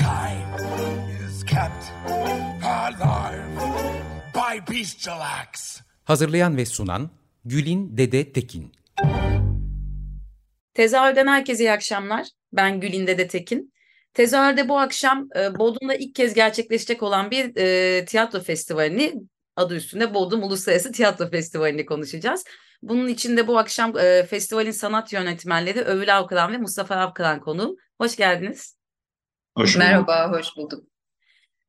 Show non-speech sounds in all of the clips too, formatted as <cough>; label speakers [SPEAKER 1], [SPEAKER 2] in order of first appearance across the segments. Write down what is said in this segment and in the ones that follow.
[SPEAKER 1] Mankind is kept alive by bestial acts. Hazırlayan ve sunan Gülin Dede Tekin.
[SPEAKER 2] Tezahürden herkese iyi akşamlar. Ben Gülin Dede Tekin. Tezahürde bu akşam e, Bodrum'da ilk kez gerçekleşecek olan bir e, tiyatro festivalini adı üstünde Bodrum Uluslararası Tiyatro Festivali'ni konuşacağız. Bunun içinde bu akşam e, festivalin sanat yönetmenleri Övül Avkıran ve Mustafa Avkıran konuğum. Hoş geldiniz.
[SPEAKER 3] Hoş
[SPEAKER 2] Merhaba, hoş bulduk.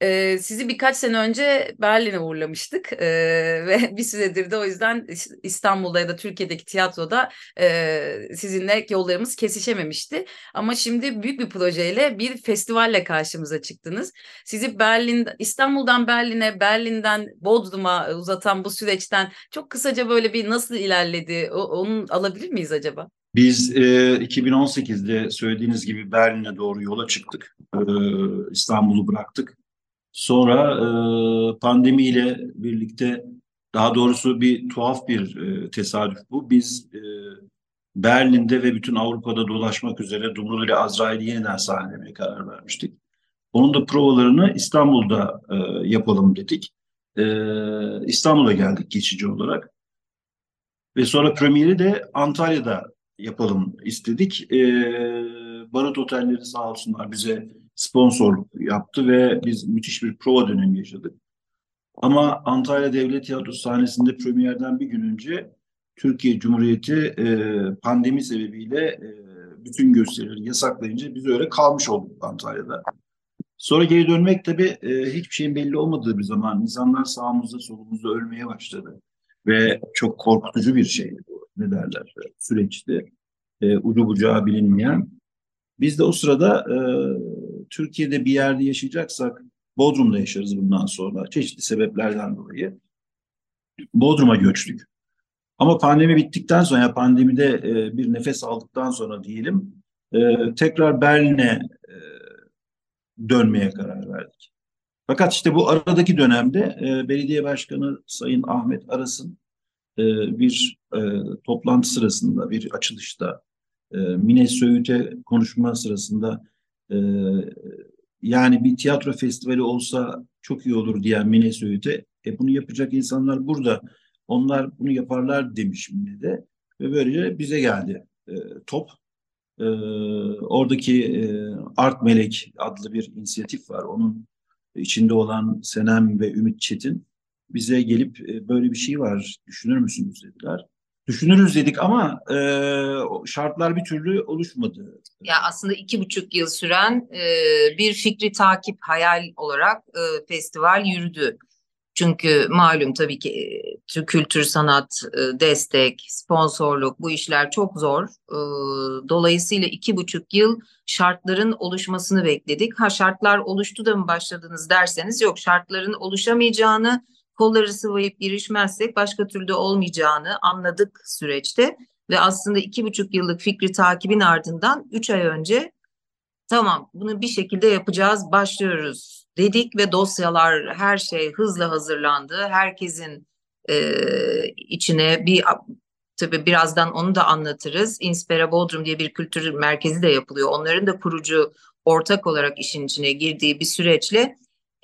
[SPEAKER 2] Ee, sizi birkaç sene önce Berlin'e uğurlamıştık ee, <laughs> ve bir süredir de o yüzden İstanbul'da ya da Türkiye'deki tiyatroda e, sizinle yollarımız kesişememişti. Ama şimdi büyük bir projeyle bir festivalle karşımıza çıktınız. Sizi Berlin, İstanbul'dan Berlin'e, Berlin'den Bodrum'a uzatan bu süreçten çok kısaca böyle bir nasıl ilerledi onu alabilir miyiz acaba?
[SPEAKER 3] Biz e, 2018'de söylediğiniz gibi Berlin'e doğru yola çıktık. E, İstanbul'u bıraktık. Sonra e, pandemiyle birlikte daha doğrusu bir tuhaf bir e, tesadüf bu. Biz e, Berlin'de ve bütün Avrupa'da dolaşmak üzere Dumrul ile Azrail'i yeniden sahnelemeye karar vermiştik. Onun da provalarını İstanbul'da e, yapalım dedik. E, İstanbul'a geldik geçici olarak. Ve sonra premieri de Antalya'da yapalım istedik. E, Barut Otelleri sağ olsunlar bize sponsorluk yaptı ve biz müthiş bir prova dönemi yaşadık. Ama Antalya Devlet Tiyatrosu sahnesinde premierden bir gün önce Türkiye Cumhuriyeti e, pandemi sebebiyle e, bütün gösterileri yasaklayınca biz öyle kalmış olduk Antalya'da. Sonra geri dönmek tabii e, hiçbir şeyin belli olmadığı bir zaman insanlar sağımızda solumuzda ölmeye başladı. Ve çok korkutucu bir şey bu ne derler süreçti. E, ucu bucağı bilinmeyen. Biz de o sırada e, Türkiye'de bir yerde yaşayacaksak Bodrum'da yaşarız bundan sonra çeşitli sebeplerden dolayı. Bodrum'a göçtük. Ama pandemi bittikten sonra, yani pandemide e, bir nefes aldıktan sonra diyelim, e, tekrar Berlin'e e, dönmeye karar verdik. Fakat işte bu aradaki dönemde e, belediye başkanı Sayın Ahmet Aras'ın e, bir e, toplantı sırasında, bir açılışta, e, Mine Söğüt'e konuşma sırasında e, yani bir tiyatro festivali olsa çok iyi olur diyen Mine Söğüt'e e, bunu yapacak insanlar burada. Onlar bunu yaparlar demiş Mine de ve böylece bize geldi top. E, oradaki e, Art Melek adlı bir inisiyatif var. Onun içinde olan Senem ve Ümit Çetin bize gelip e, böyle bir şey var düşünür müsünüz dediler düşünürüz dedik ama e, şartlar bir türlü oluşmadı.
[SPEAKER 2] Ya aslında iki buçuk yıl süren e, bir fikri takip hayal olarak e, festival yürüdü. Çünkü malum tabii ki e, kültür, sanat, e, destek, sponsorluk bu işler çok zor. E, dolayısıyla iki buçuk yıl şartların oluşmasını bekledik. Ha şartlar oluştu da mı başladınız derseniz yok şartların oluşamayacağını kolları sıvayıp girişmezsek başka türlü olmayacağını anladık süreçte ve aslında iki buçuk yıllık fikri takibin ardından üç ay önce tamam bunu bir şekilde yapacağız başlıyoruz dedik ve dosyalar her şey hızla hazırlandı. Herkesin e, içine bir tabii birazdan onu da anlatırız. Inspira Bodrum diye bir kültür merkezi de yapılıyor. Onların da kurucu ortak olarak işin içine girdiği bir süreçle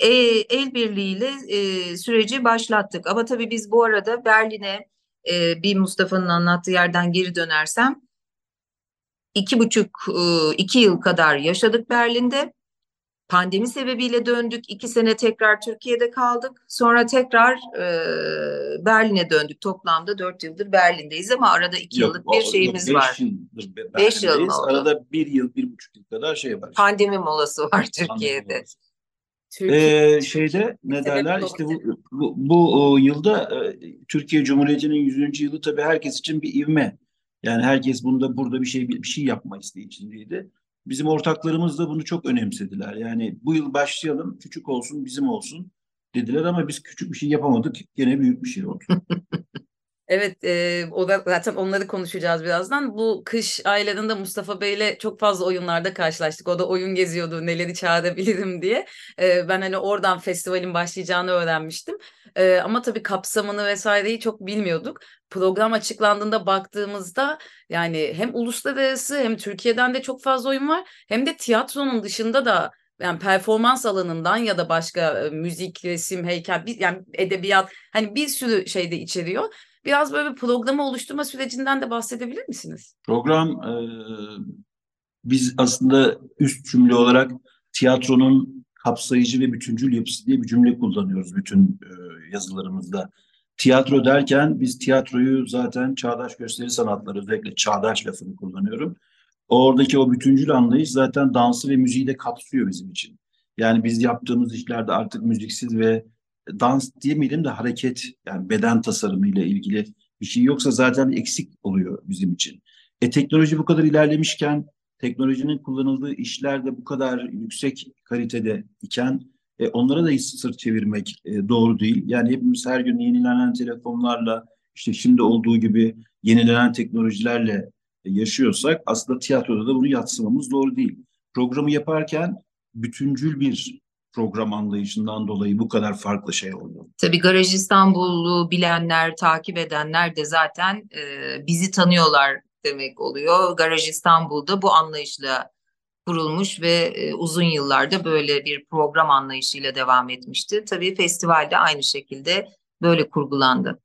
[SPEAKER 2] e, el birliğiyle e, süreci başlattık. Ama tabii biz bu arada Berlin'e e, bir Mustafa'nın anlattığı yerden geri dönersem iki buçuk e, iki yıl kadar yaşadık Berlin'de. Pandemi sebebiyle döndük. iki sene tekrar Türkiye'de kaldık. Sonra tekrar e, Berlin'e döndük. Toplamda dört yıldır Berlin'deyiz ama arada iki yok, yıllık bir şeyimiz
[SPEAKER 3] beş
[SPEAKER 2] var.
[SPEAKER 3] Yıldır beş yıl oldu? Arada bir yıl, bir buçuk yıl kadar şey var.
[SPEAKER 2] Pandemi molası var Türkiye'de. Molası.
[SPEAKER 3] Türkiye, ee, şeyde ne derler işte bu, bu, bu yılda e, Türkiye Cumhuriyeti'nin 100. yılı tabii herkes için bir ivme. Yani herkes bunda burada bir şey bir şey yapma isteği içindeydi. bizim ortaklarımız da bunu çok önemsediler. Yani bu yıl başlayalım, küçük olsun, bizim olsun dediler ama biz küçük bir şey yapamadık. Gene büyük bir şey oldu. <laughs>
[SPEAKER 4] Evet, e, o da zaten onları konuşacağız birazdan. Bu kış aylarında Mustafa Bey'le çok fazla oyunlarda karşılaştık. O da oyun geziyordu, neleri çağırabilirim diye. E, ben hani oradan festivalin başlayacağını öğrenmiştim. E, ama tabii kapsamını vesaireyi çok bilmiyorduk. Program açıklandığında baktığımızda yani hem uluslararası hem Türkiye'den de çok fazla oyun var. Hem de tiyatronun dışında da yani performans alanından ya da başka müzik, resim, heykel, yani edebiyat hani bir sürü şey de içeriyor. Biraz böyle bir programı oluşturma sürecinden de bahsedebilir misiniz?
[SPEAKER 3] Program e, biz aslında üst cümle olarak tiyatronun kapsayıcı ve bütüncül yapısı diye bir cümle kullanıyoruz bütün e, yazılarımızda. Tiyatro derken biz tiyatroyu zaten çağdaş gösteri sanatları özellikle çağdaş lafını kullanıyorum. Oradaki o bütüncül anlayış zaten dansı ve müziği de kapsıyor bizim için. Yani biz yaptığımız işlerde artık müziksiz ve dans diyemeyelim de hareket yani beden tasarımı ile ilgili bir şey yoksa zaten eksik oluyor bizim için. E teknoloji bu kadar ilerlemişken teknolojinin kullanıldığı işlerde bu kadar yüksek kalitede iken e, onlara da sırt çevirmek e, doğru değil. Yani hepimiz her gün yenilenen telefonlarla işte şimdi olduğu gibi yenilenen teknolojilerle e, yaşıyorsak aslında tiyatroda da bunu yatsımamız doğru değil. Programı yaparken bütüncül bir program anlayışından dolayı bu kadar farklı şey oluyor.
[SPEAKER 2] Tabii Garaj İstanbul'u bilenler, takip edenler de zaten e, bizi tanıyorlar demek oluyor. Garaj İstanbul'da bu anlayışla kurulmuş ve e, uzun yıllarda böyle bir program anlayışıyla devam etmişti. Tabii festivalde aynı şekilde böyle kurgulandı.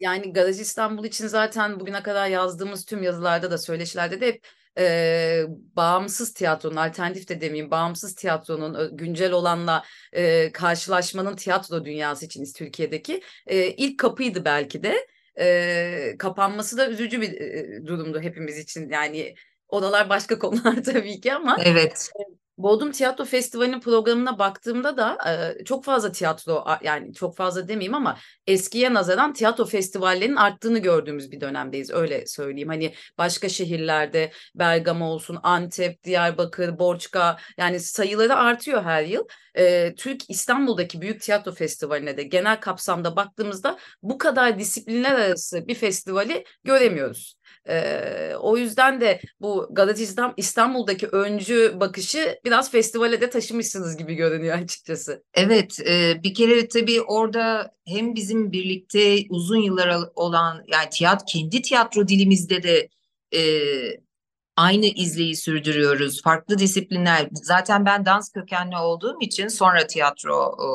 [SPEAKER 4] Yani Garaj İstanbul için zaten bugüne kadar yazdığımız tüm yazılarda da söyleşilerde de hep e, bağımsız tiyatronun, alternatif de demeyeyim, bağımsız tiyatronun güncel olanla e, karşılaşmanın tiyatro dünyası için Türkiye'deki e, ilk kapıydı belki de. E, kapanması da üzücü bir e, durumdu hepimiz için. Yani odalar başka <laughs> konular tabii ki ama
[SPEAKER 2] evet.
[SPEAKER 4] Bodrum Tiyatro Festivali'nin programına baktığımda da çok fazla tiyatro yani çok fazla demeyeyim ama eskiye nazaran tiyatro festivallerinin arttığını gördüğümüz bir dönemdeyiz öyle söyleyeyim. Hani başka şehirlerde Bergama olsun, Antep, Diyarbakır, Borçka yani sayıları artıyor her yıl. Türk İstanbul'daki Büyük Tiyatro Festivali'ne de genel kapsamda baktığımızda bu kadar disiplinler arası bir festivali göremiyoruz. Ee, o yüzden de bu Galatizm İstanbul'daki öncü bakışı biraz festivale de taşımışsınız gibi görünüyor açıkçası.
[SPEAKER 2] Evet e, bir kere tabii orada hem bizim birlikte uzun yıllar olan yani tiyat kendi tiyatro dilimizde de e, aynı izleyi sürdürüyoruz. Farklı disiplinler. Zaten ben dans kökenli olduğum için sonra tiyatro e,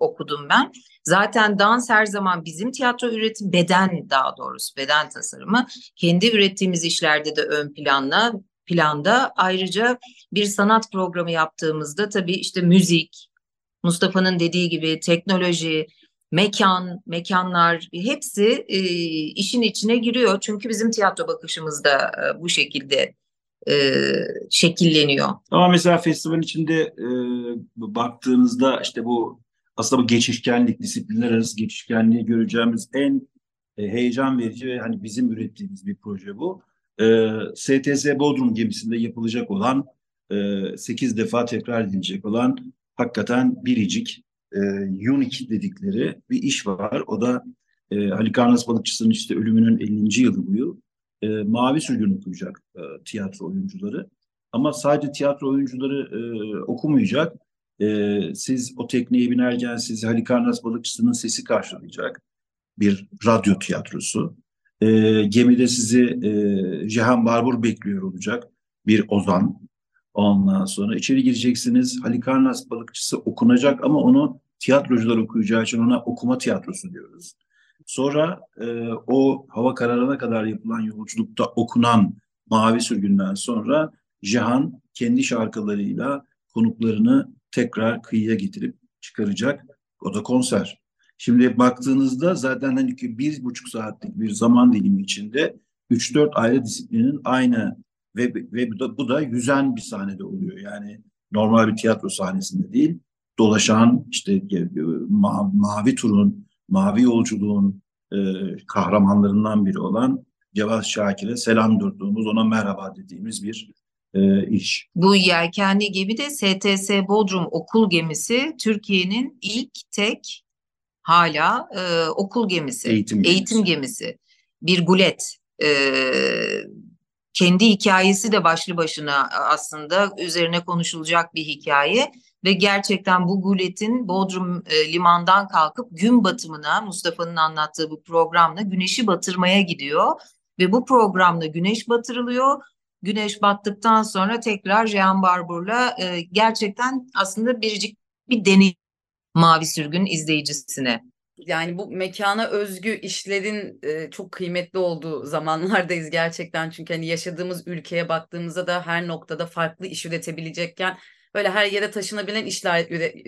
[SPEAKER 2] okudum ben. Zaten dans her zaman bizim tiyatro üretim beden daha doğrusu beden tasarımı kendi ürettiğimiz işlerde de ön planla planda ayrıca bir sanat programı yaptığımızda tabii işte müzik, Mustafa'nın dediği gibi teknoloji, mekan, mekanlar hepsi e, işin içine giriyor. Çünkü bizim tiyatro bakışımız da e, bu şekilde e, şekilleniyor.
[SPEAKER 3] Ama mesela festival içinde e, baktığınızda işte bu aslında bu geçişkenlik, disiplinler arası geçişkenliği göreceğimiz en e, heyecan verici ve hani bizim ürettiğimiz bir proje bu. E, STS Bodrum gemisinde yapılacak olan e, 8 defa tekrar edilecek olan hakikaten biricik e, unique dedikleri bir iş var. O da e, Halikarnas balıkçısının işte ölümünün 50. yılı bu yıl. E, Mavi Sürgün okuyacak e, tiyatro oyuncuları. Ama sadece tiyatro oyuncuları e, okumayacak. E, siz o tekneye binerken sizi Halikarnas balıkçısının sesi karşılayacak. Bir radyo tiyatrosu. E, gemide sizi e, Cihan Barbur bekliyor olacak. Bir ozan. Ondan sonra içeri gireceksiniz. Halikarnas balıkçısı okunacak ama onu tiyatrocular okuyacağı için ona okuma tiyatrosu diyoruz. Sonra e, o hava kararına kadar yapılan yolculukta okunan Mavi Sürgün'den sonra Cihan kendi şarkılarıyla konuklarını tekrar kıyıya getirip çıkaracak. O da konser. Şimdi baktığınızda zaten hani bir buçuk saatlik bir zaman dilimi içinde 3-4 ayrı disiplinin aynı ve, ve bu da, bu da yüzen bir sahnede oluyor. Yani normal bir tiyatro sahnesinde değil, dolaşan işte e, ma, mavi turun, mavi yolculuğun e, kahramanlarından biri olan Cevat Şakir'e selam durduğumuz, ona merhaba dediğimiz bir e, iş.
[SPEAKER 2] Bu yelkenli gemi de STS Bodrum okul gemisi Türkiye'nin ilk tek hala e, okul gemisi,
[SPEAKER 3] eğitim gemisi.
[SPEAKER 2] Eğitim gemisi. Bir gulet. E, kendi hikayesi de başlı başına aslında üzerine konuşulacak bir hikaye ve gerçekten bu guletin Bodrum e, limandan kalkıp gün batımına Mustafa'nın anlattığı bu programla güneşi batırmaya gidiyor ve bu programla güneş batırılıyor. Güneş battıktan sonra tekrar Jean Barbour'la e, gerçekten aslında biricik bir deney Mavi Sürgün izleyicisine.
[SPEAKER 4] Yani bu mekana özgü işlerin e, çok kıymetli olduğu <laughs> zamanlardayız gerçekten. Çünkü hani yaşadığımız ülkeye baktığımızda da her noktada farklı iş üretebilecekken böyle her yere taşınabilen işler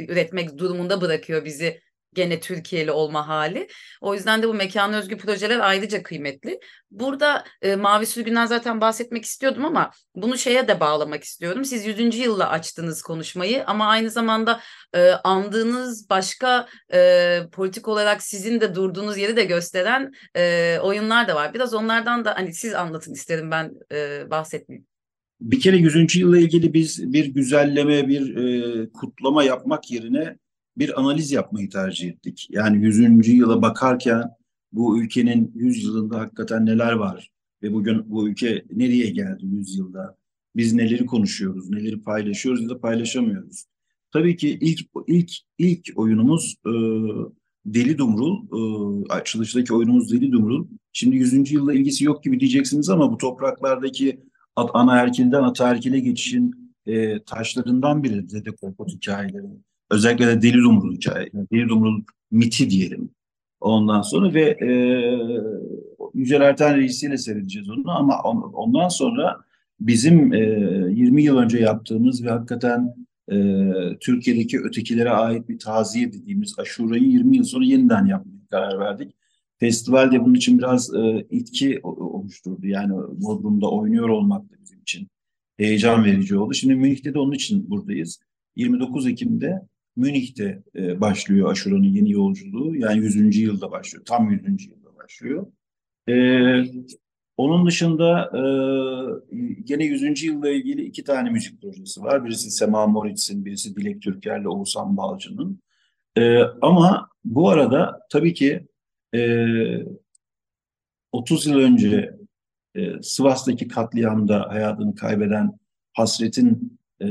[SPEAKER 4] üretmek durumunda bırakıyor bizi gene Türkiye'li olma hali. O yüzden de bu mekan özgü projeler ayrıca kıymetli. Burada e, Mavi Sürgün'den zaten bahsetmek istiyordum ama bunu şeye de bağlamak istiyorum. Siz 100. yılla açtınız konuşmayı ama aynı zamanda e, andığınız başka e, politik olarak sizin de durduğunuz yeri de gösteren e, oyunlar da var. Biraz onlardan da hani siz anlatın isterim ben e, bahsetmeyeyim.
[SPEAKER 3] Bir kere 100. yılla ilgili biz bir güzelleme, bir e, kutlama yapmak yerine bir analiz yapmayı tercih ettik. Yani 100. yıla bakarken bu ülkenin 100 yılında hakikaten neler var ve bugün bu ülke nereye geldi 100 yılda? Biz neleri konuşuyoruz, neleri paylaşıyoruz ya da paylaşamıyoruz. Tabii ki ilk ilk ilk oyunumuz e, Deli Dumrul, e, açılıştaki oyunumuz Deli Dumrul. Şimdi 100. yılla ilgisi yok gibi diyeceksiniz ama bu topraklardaki ana erkilden ataerkile geçişin e, taşlarından biri Dede Korkut hikayeleri. Özellikle de Deli Dumrul hikaye, Deli Dumrul miti diyelim. Ondan sonra ve e, Yücel Erten reisiyle seyredeceğiz onu ama on, ondan sonra bizim e, 20 yıl önce yaptığımız ve hakikaten e, Türkiye'deki ötekilere ait bir taziye dediğimiz aşurayı 20 yıl sonra yeniden yapmaya karar verdik. Festival de bunun için biraz e, itki oluşturdu. Yani Bodrum'da oynuyor olmak da bizim için heyecan verici oldu. Şimdi Münih'te de onun için buradayız. 29 Ekim'de Münih'te e, başlıyor Aşura'nın yeni yolculuğu. Yani 100. yılda başlıyor. Tam 100. yılda başlıyor. E, onun dışında e, gene 100. yılla ilgili iki tane müzik projesi var. Birisi Sema Moritz'in, birisi Dilek Türker'le Oğuzhan Balcı'nın. E, ama bu arada tabii ki e, 30 yıl önce e, Sivas'taki katliamda hayatını kaybeden Hasret'in e,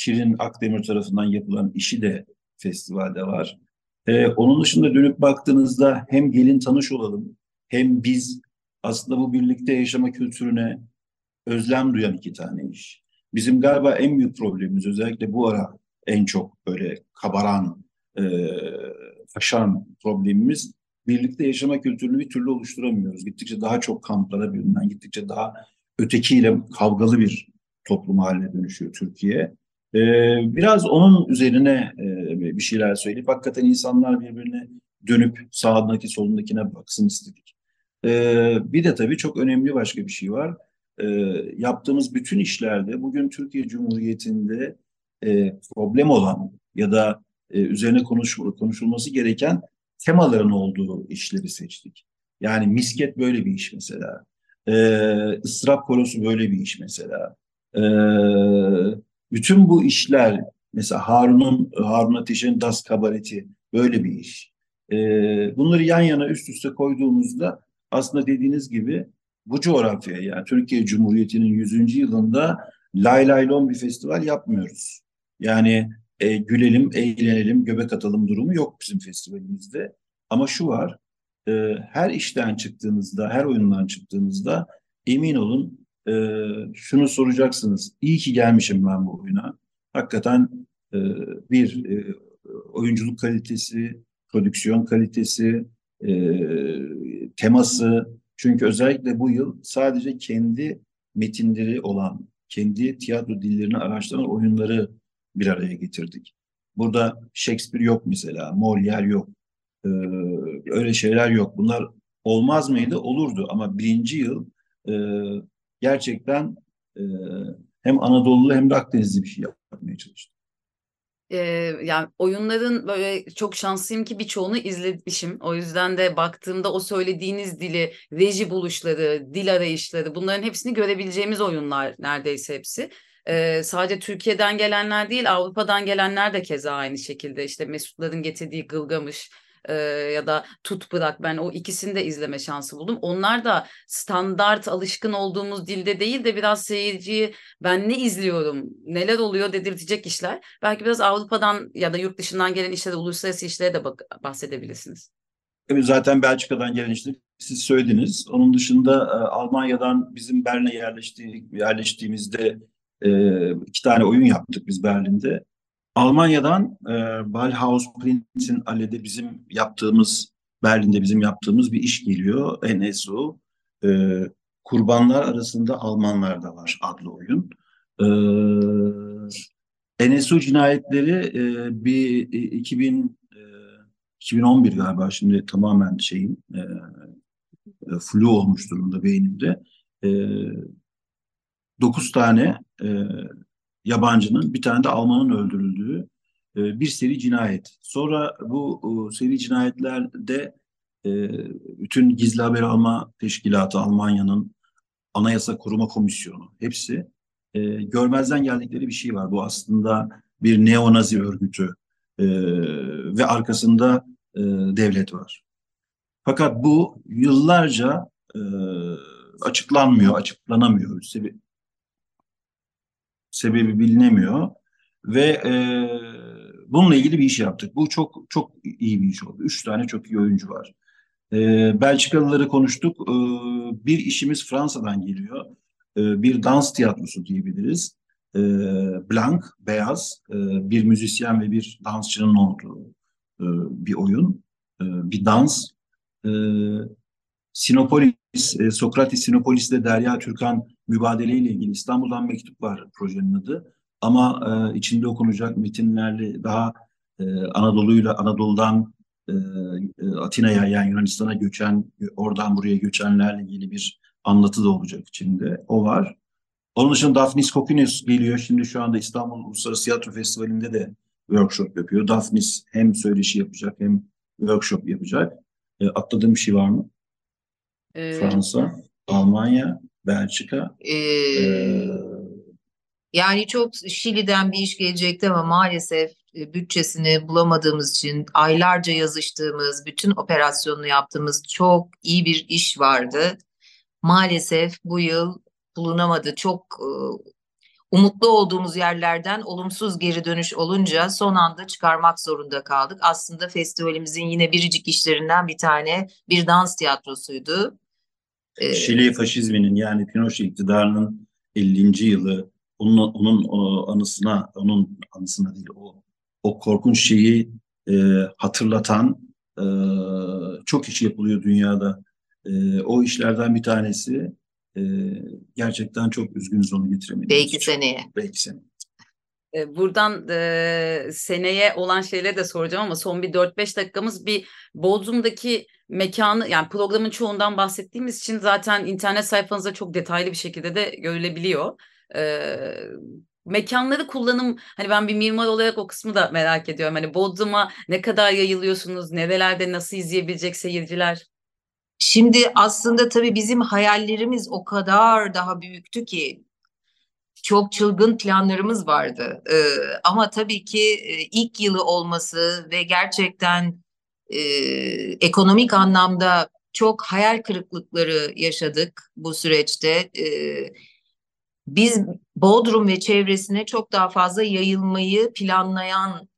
[SPEAKER 3] Şirin Akdemir tarafından yapılan işi de festivalde var. Ee, onun dışında dönüp baktığınızda hem gelin tanış olalım hem biz aslında bu birlikte yaşama kültürüne özlem duyan iki tane iş. Bizim galiba en büyük problemimiz özellikle bu ara en çok böyle kabaran, e, aşan problemimiz birlikte yaşama kültürünü bir türlü oluşturamıyoruz. Gittikçe daha çok kamplara bürünen, gittikçe daha ötekiyle kavgalı bir toplum haline dönüşüyor Türkiye. Ee, biraz onun üzerine e, bir şeyler söyleyip hakikaten insanlar birbirine dönüp sağındaki solundakine baksın istedik. Ee, bir de tabii çok önemli başka bir şey var. Ee, yaptığımız bütün işlerde bugün Türkiye Cumhuriyeti'nde e, problem olan ya da e, üzerine konuş, konuşulması gereken temaların olduğu işleri seçtik. Yani misket böyle bir iş mesela. Ee, ıstırap korosu böyle bir iş mesela. Ee, bütün bu işler mesela Harun'un Harun Ateş'in Das Kabareti böyle bir iş. E, bunları yan yana üst üste koyduğumuzda aslında dediğiniz gibi bu coğrafya yani Türkiye Cumhuriyeti'nin 100. yılında lay lay lon bir festival yapmıyoruz. Yani e, gülelim, eğlenelim, göbek atalım durumu yok bizim festivalimizde. Ama şu var, e, her işten çıktığınızda, her oyundan çıktığınızda emin olun e, şunu soracaksınız. İyi ki gelmişim ben bu oyuna. Hakikaten e, bir e, oyunculuk kalitesi, prodüksiyon kalitesi, e, teması. Çünkü özellikle bu yıl sadece kendi metinleri olan, kendi tiyatro dillerini araştıran oyunları bir araya getirdik. Burada Shakespeare yok mesela, Molière yok. Ee, öyle şeyler yok. Bunlar olmaz mıydı? Olurdu ama birinci yıl e, gerçekten e, hem Anadolu'lu hem de Akdenizli bir şey yapmaya çalıştım.
[SPEAKER 4] Ee, yani oyunların böyle çok şanslıyım ki birçoğunu izlemişim. O yüzden de baktığımda o söylediğiniz dili, reji buluşları, dil arayışları bunların hepsini görebileceğimiz oyunlar neredeyse hepsi. Ee, sadece Türkiye'den gelenler değil Avrupa'dan gelenler de keza aynı şekilde işte Mesutların getirdiği Gılgamış e, ya da Tut Bırak ben o ikisini de izleme şansı buldum. Onlar da standart alışkın olduğumuz dilde değil de biraz seyirciyi ben ne izliyorum neler oluyor dedirtecek işler. Belki biraz Avrupa'dan ya da yurt dışından gelen işlere uluslararası işlere de bak bahsedebilirsiniz.
[SPEAKER 3] Zaten Belçika'dan gelen işte siz söylediniz. Onun dışında Almanya'dan bizim Berlin'e yerleşti, yerleştiğimizde iki tane oyun yaptık biz Berlin'de. Almanya'dan e, Ballhaus Prinz'in Ale'de bizim yaptığımız, Berlin'de bizim yaptığımız bir iş geliyor. NSO. E, Kurbanlar arasında Almanlar da var adlı oyun. E, NSO cinayetleri e, bir 2000 e, 2011 galiba şimdi tamamen şeyin e, e, flu olmuş durumda beynimde. E, 9 tane e, yabancının bir tane de Almanın öldürüldüğü e, bir seri cinayet. Sonra bu e, seri cinayetlerde e, bütün gizli haber alma teşkilatı Almanya'nın Anayasa Koruma Komisyonu hepsi görmezden geldikleri bir şey var. Bu aslında bir neonazi örgütü ve arkasında devlet var. Fakat bu yıllarca açıklanmıyor, açıklanamıyor. Sebebi, sebebi bilinemiyor ve e, bununla ilgili bir iş yaptık. Bu çok çok iyi bir iş oldu. Üç tane çok iyi oyuncu var. E, Belçikalıları konuştuk. E, bir işimiz Fransa'dan geliyor. E, bir dans tiyatrosu diyebiliriz. E, Blanc, beyaz, e, bir müzisyen ve bir dansçının olduğu e, bir oyun, e, bir dans. E, Sinopolis, e, Sokratis Sinopolis'te Derya Türkan mübadeleyle ilgili İstanbul'dan mektup var projenin adı. Ama e, içinde okunacak metinlerle daha e, Anadolu'yla Anadolu'dan e, e, Atina'ya yani Yunanistan'a göçen, oradan buraya göçenlerle ilgili bir anlatı da olacak içinde. O var. Onun dışında Daphnis Kokinos geliyor. Şimdi şu anda İstanbul Uluslararası Tiyatro Festivali'nde de workshop yapıyor. Daphnis hem söyleşi yapacak hem workshop yapacak. E, atladığım bir şey var mı? Ee, Fransa, Almanya, Belçika. Ee,
[SPEAKER 2] ee, yani çok Şili'den bir iş gelecekti ama maalesef e, bütçesini bulamadığımız için aylarca yazıştığımız, bütün operasyonunu yaptığımız çok iyi bir iş vardı. Maalesef bu yıl bulunamadı. Çok e, umutlu olduğumuz yerlerden olumsuz geri dönüş olunca son anda çıkarmak zorunda kaldık. Aslında festivalimizin yine biricik işlerinden bir tane bir dans tiyatrosuydu.
[SPEAKER 3] Ee, Şili faşizminin yani Pinochet iktidarının 50. yılı onun onun o anısına onun anısına değil o o korkunç şeyi e, hatırlatan e, çok iş yapılıyor dünyada. E, o işlerden bir tanesi e, gerçekten çok üzgünüz onu getiremediğimiz
[SPEAKER 2] Belki seneye.
[SPEAKER 3] Belki seneye.
[SPEAKER 4] Buradan e, seneye olan şeyleri de soracağım ama son bir 4-5 dakikamız bir Bodrum'daki mekanı yani programın çoğundan bahsettiğimiz için zaten internet sayfanızda çok detaylı bir şekilde de görülebiliyor. E, mekanları kullanım hani ben bir mimar olarak o kısmı da merak ediyorum. Hani Bodrum'a ne kadar yayılıyorsunuz? Nerelerde nasıl izleyebilecek seyirciler?
[SPEAKER 2] Şimdi aslında tabii bizim hayallerimiz o kadar daha büyüktü ki çok çılgın planlarımız vardı. Ee, ama tabii ki e, ilk yılı olması ve gerçekten e, ekonomik anlamda çok hayal kırıklıkları yaşadık bu süreçte. E, biz Bodrum ve çevresine çok daha fazla yayılmayı planlayan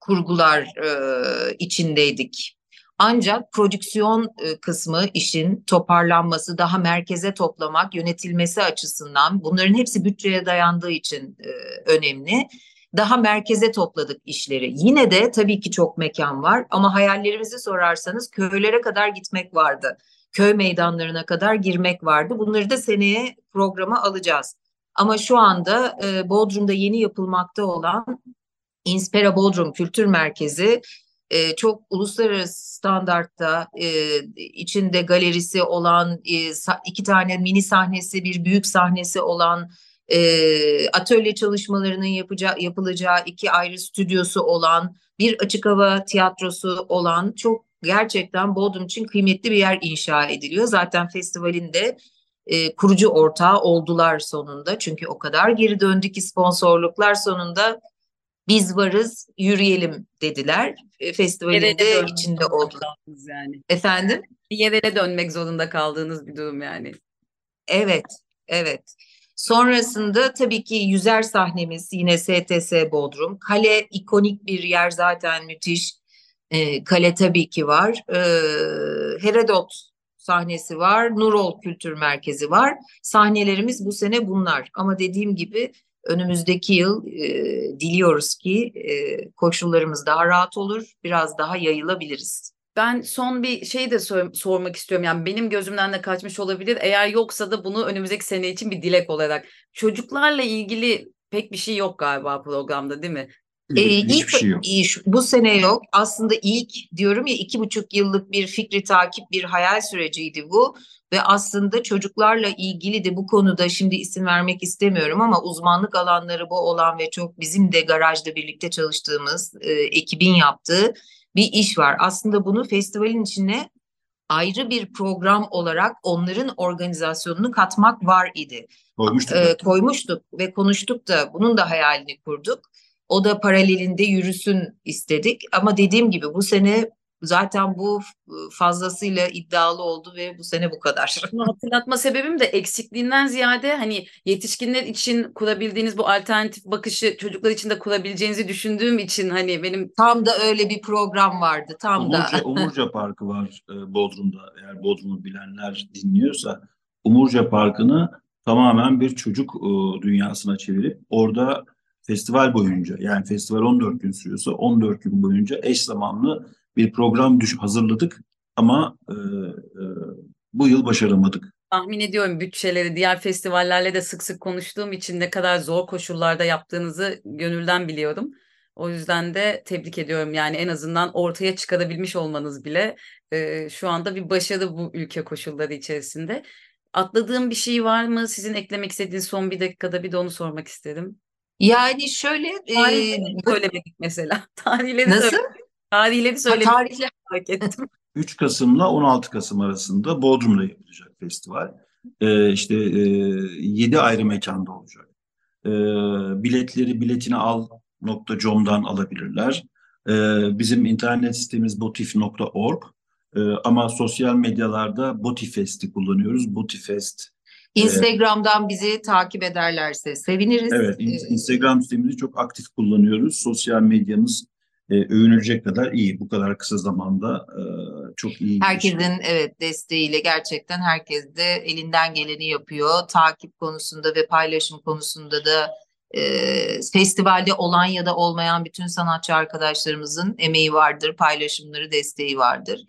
[SPEAKER 2] kurgular e, içindeydik. Ancak prodüksiyon kısmı işin toparlanması, daha merkeze toplamak, yönetilmesi açısından bunların hepsi bütçeye dayandığı için e, önemli. Daha merkeze topladık işleri. Yine de tabii ki çok mekan var ama hayallerimizi sorarsanız köylere kadar gitmek vardı. Köy meydanlarına kadar girmek vardı. Bunları da seneye programa alacağız. Ama şu anda e, Bodrum'da yeni yapılmakta olan Inspira Bodrum Kültür Merkezi e, çok uluslararası standartta e, içinde galerisi olan e, iki tane mini sahnesi bir büyük sahnesi olan e, atölye çalışmalarının yapacağı, yapılacağı iki ayrı stüdyosu olan, bir açık hava tiyatrosu olan çok gerçekten Bodrum için kıymetli bir yer inşa ediliyor. Zaten festivalin de e, kurucu ortağı oldular sonunda. Çünkü o kadar geri döndü ki sponsorluklar sonunda biz varız yürüyelim dediler. E, festivalin de içinde oldular. Yani. Efendim?
[SPEAKER 4] Yerele dönmek zorunda kaldığınız bir durum yani.
[SPEAKER 2] Evet, evet. Sonrasında tabii ki yüzer sahnemiz yine STS Bodrum. Kale ikonik bir yer zaten müthiş. E, kale tabii ki var. E, Herodot sahnesi var. Nurol Kültür Merkezi var. Sahnelerimiz bu sene bunlar. Ama dediğim gibi önümüzdeki yıl e, diliyoruz ki e, koşullarımız daha rahat olur. Biraz daha yayılabiliriz.
[SPEAKER 4] Ben son bir şey de sor- sormak istiyorum. Yani benim gözümden de kaçmış olabilir. Eğer yoksa da bunu önümüzdeki sene için bir dilek olarak. Çocuklarla ilgili pek bir şey yok galiba programda değil mi?
[SPEAKER 2] Ee, ilk, şey yok. Bu sene yok. Aslında ilk diyorum ya iki buçuk yıllık bir fikri takip bir hayal süreciydi bu. Ve aslında çocuklarla ilgili de bu konuda şimdi isim vermek istemiyorum ama uzmanlık alanları bu olan ve çok bizim de garajda birlikte çalıştığımız e, ekibin yaptığı bir iş var. Aslında bunu festivalin içine ayrı bir program olarak onların organizasyonunu katmak var idi.
[SPEAKER 3] Koymuştuk. Ee,
[SPEAKER 2] koymuştuk ve konuştuk da bunun da hayalini kurduk. O da paralelinde yürüsün istedik. Ama dediğim gibi bu sene zaten bu fazlasıyla iddialı oldu ve bu sene bu kadar.
[SPEAKER 4] Bunu hatırlatma sebebim de eksikliğinden ziyade hani yetişkinler için kurabildiğiniz bu alternatif bakışı çocuklar için de kurabileceğinizi düşündüğüm için hani benim
[SPEAKER 2] tam da öyle bir program vardı tam
[SPEAKER 3] Umurca,
[SPEAKER 2] da.
[SPEAKER 3] Umurca Parkı var Bodrum'da eğer Bodrum'u bilenler dinliyorsa Umurca Parkı'nı tamamen bir çocuk dünyasına çevirip orada festival boyunca yani festival 14 gün sürüyorsa 14 gün boyunca eş zamanlı bir program düş hazırladık ama e, e, bu yıl başaramadık.
[SPEAKER 4] Tahmin ediyorum bütçeleri diğer festivallerle de sık sık konuştuğum için ne kadar zor koşullarda yaptığınızı gönülden biliyorum. O yüzden de tebrik ediyorum yani en azından ortaya çıkarabilmiş olmanız bile e, şu anda bir başarı bu ülke koşulları içerisinde. Atladığım bir şey var mı? Sizin eklemek istediğiniz son bir dakikada bir de onu sormak istedim.
[SPEAKER 2] Yani şöyle
[SPEAKER 4] tarihleri e, söylemedik mesela. <laughs> Tarihleri
[SPEAKER 2] Nasıl? Söylemedik.
[SPEAKER 4] Tarihleri söylemedik. Tarihleri <laughs> fark ettim. <laughs>
[SPEAKER 3] 3 Kasım'la 16 Kasım arasında Bodrum'da yapılacak festival. Ee, işte e, 7 ayrı mekanda olacak. Ee, biletleri biletini al.com'dan alabilirler. Ee, bizim internet sitemiz botif.org. Ee, ama sosyal medyalarda Botifest'i kullanıyoruz. Botifest
[SPEAKER 2] Instagram'dan bizi takip ederlerse seviniriz.
[SPEAKER 3] Evet, Instagram sitemizi çok aktif kullanıyoruz. Sosyal medyamız e, övünülecek kadar iyi. Bu kadar kısa zamanda e, çok iyi.
[SPEAKER 2] Herkesin şey. evet desteğiyle gerçekten herkes de elinden geleni yapıyor. Takip konusunda ve paylaşım konusunda da e, festivalde olan ya da olmayan bütün sanatçı arkadaşlarımızın emeği vardır, paylaşımları, desteği vardır.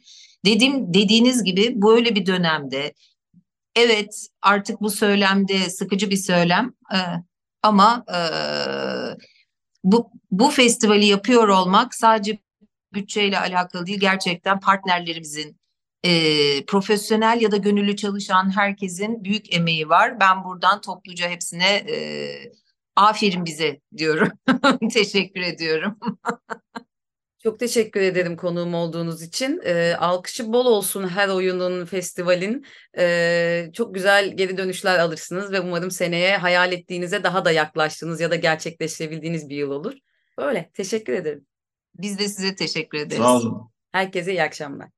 [SPEAKER 2] Dediğim dediğiniz gibi böyle bir dönemde evet artık bu söylemde sıkıcı bir söylem e, ama e, bu bu festivali yapıyor olmak sadece bütçeyle alakalı değil gerçekten partnerlerimizin e, profesyonel ya da gönüllü çalışan herkesin büyük emeği var. Ben buradan topluca hepsine e, aferin bize diyorum. <laughs> Teşekkür ediyorum. <laughs>
[SPEAKER 4] Çok teşekkür ederim konuğum olduğunuz için. E, alkışı bol olsun her oyunun, festivalin. E, çok güzel geri dönüşler alırsınız ve umarım seneye hayal ettiğinize daha da yaklaştığınız ya da gerçekleştirebildiğiniz bir yıl olur. Böyle, teşekkür ederim.
[SPEAKER 2] Biz de size teşekkür ederiz.
[SPEAKER 3] Sağ olun.
[SPEAKER 4] Herkese iyi akşamlar.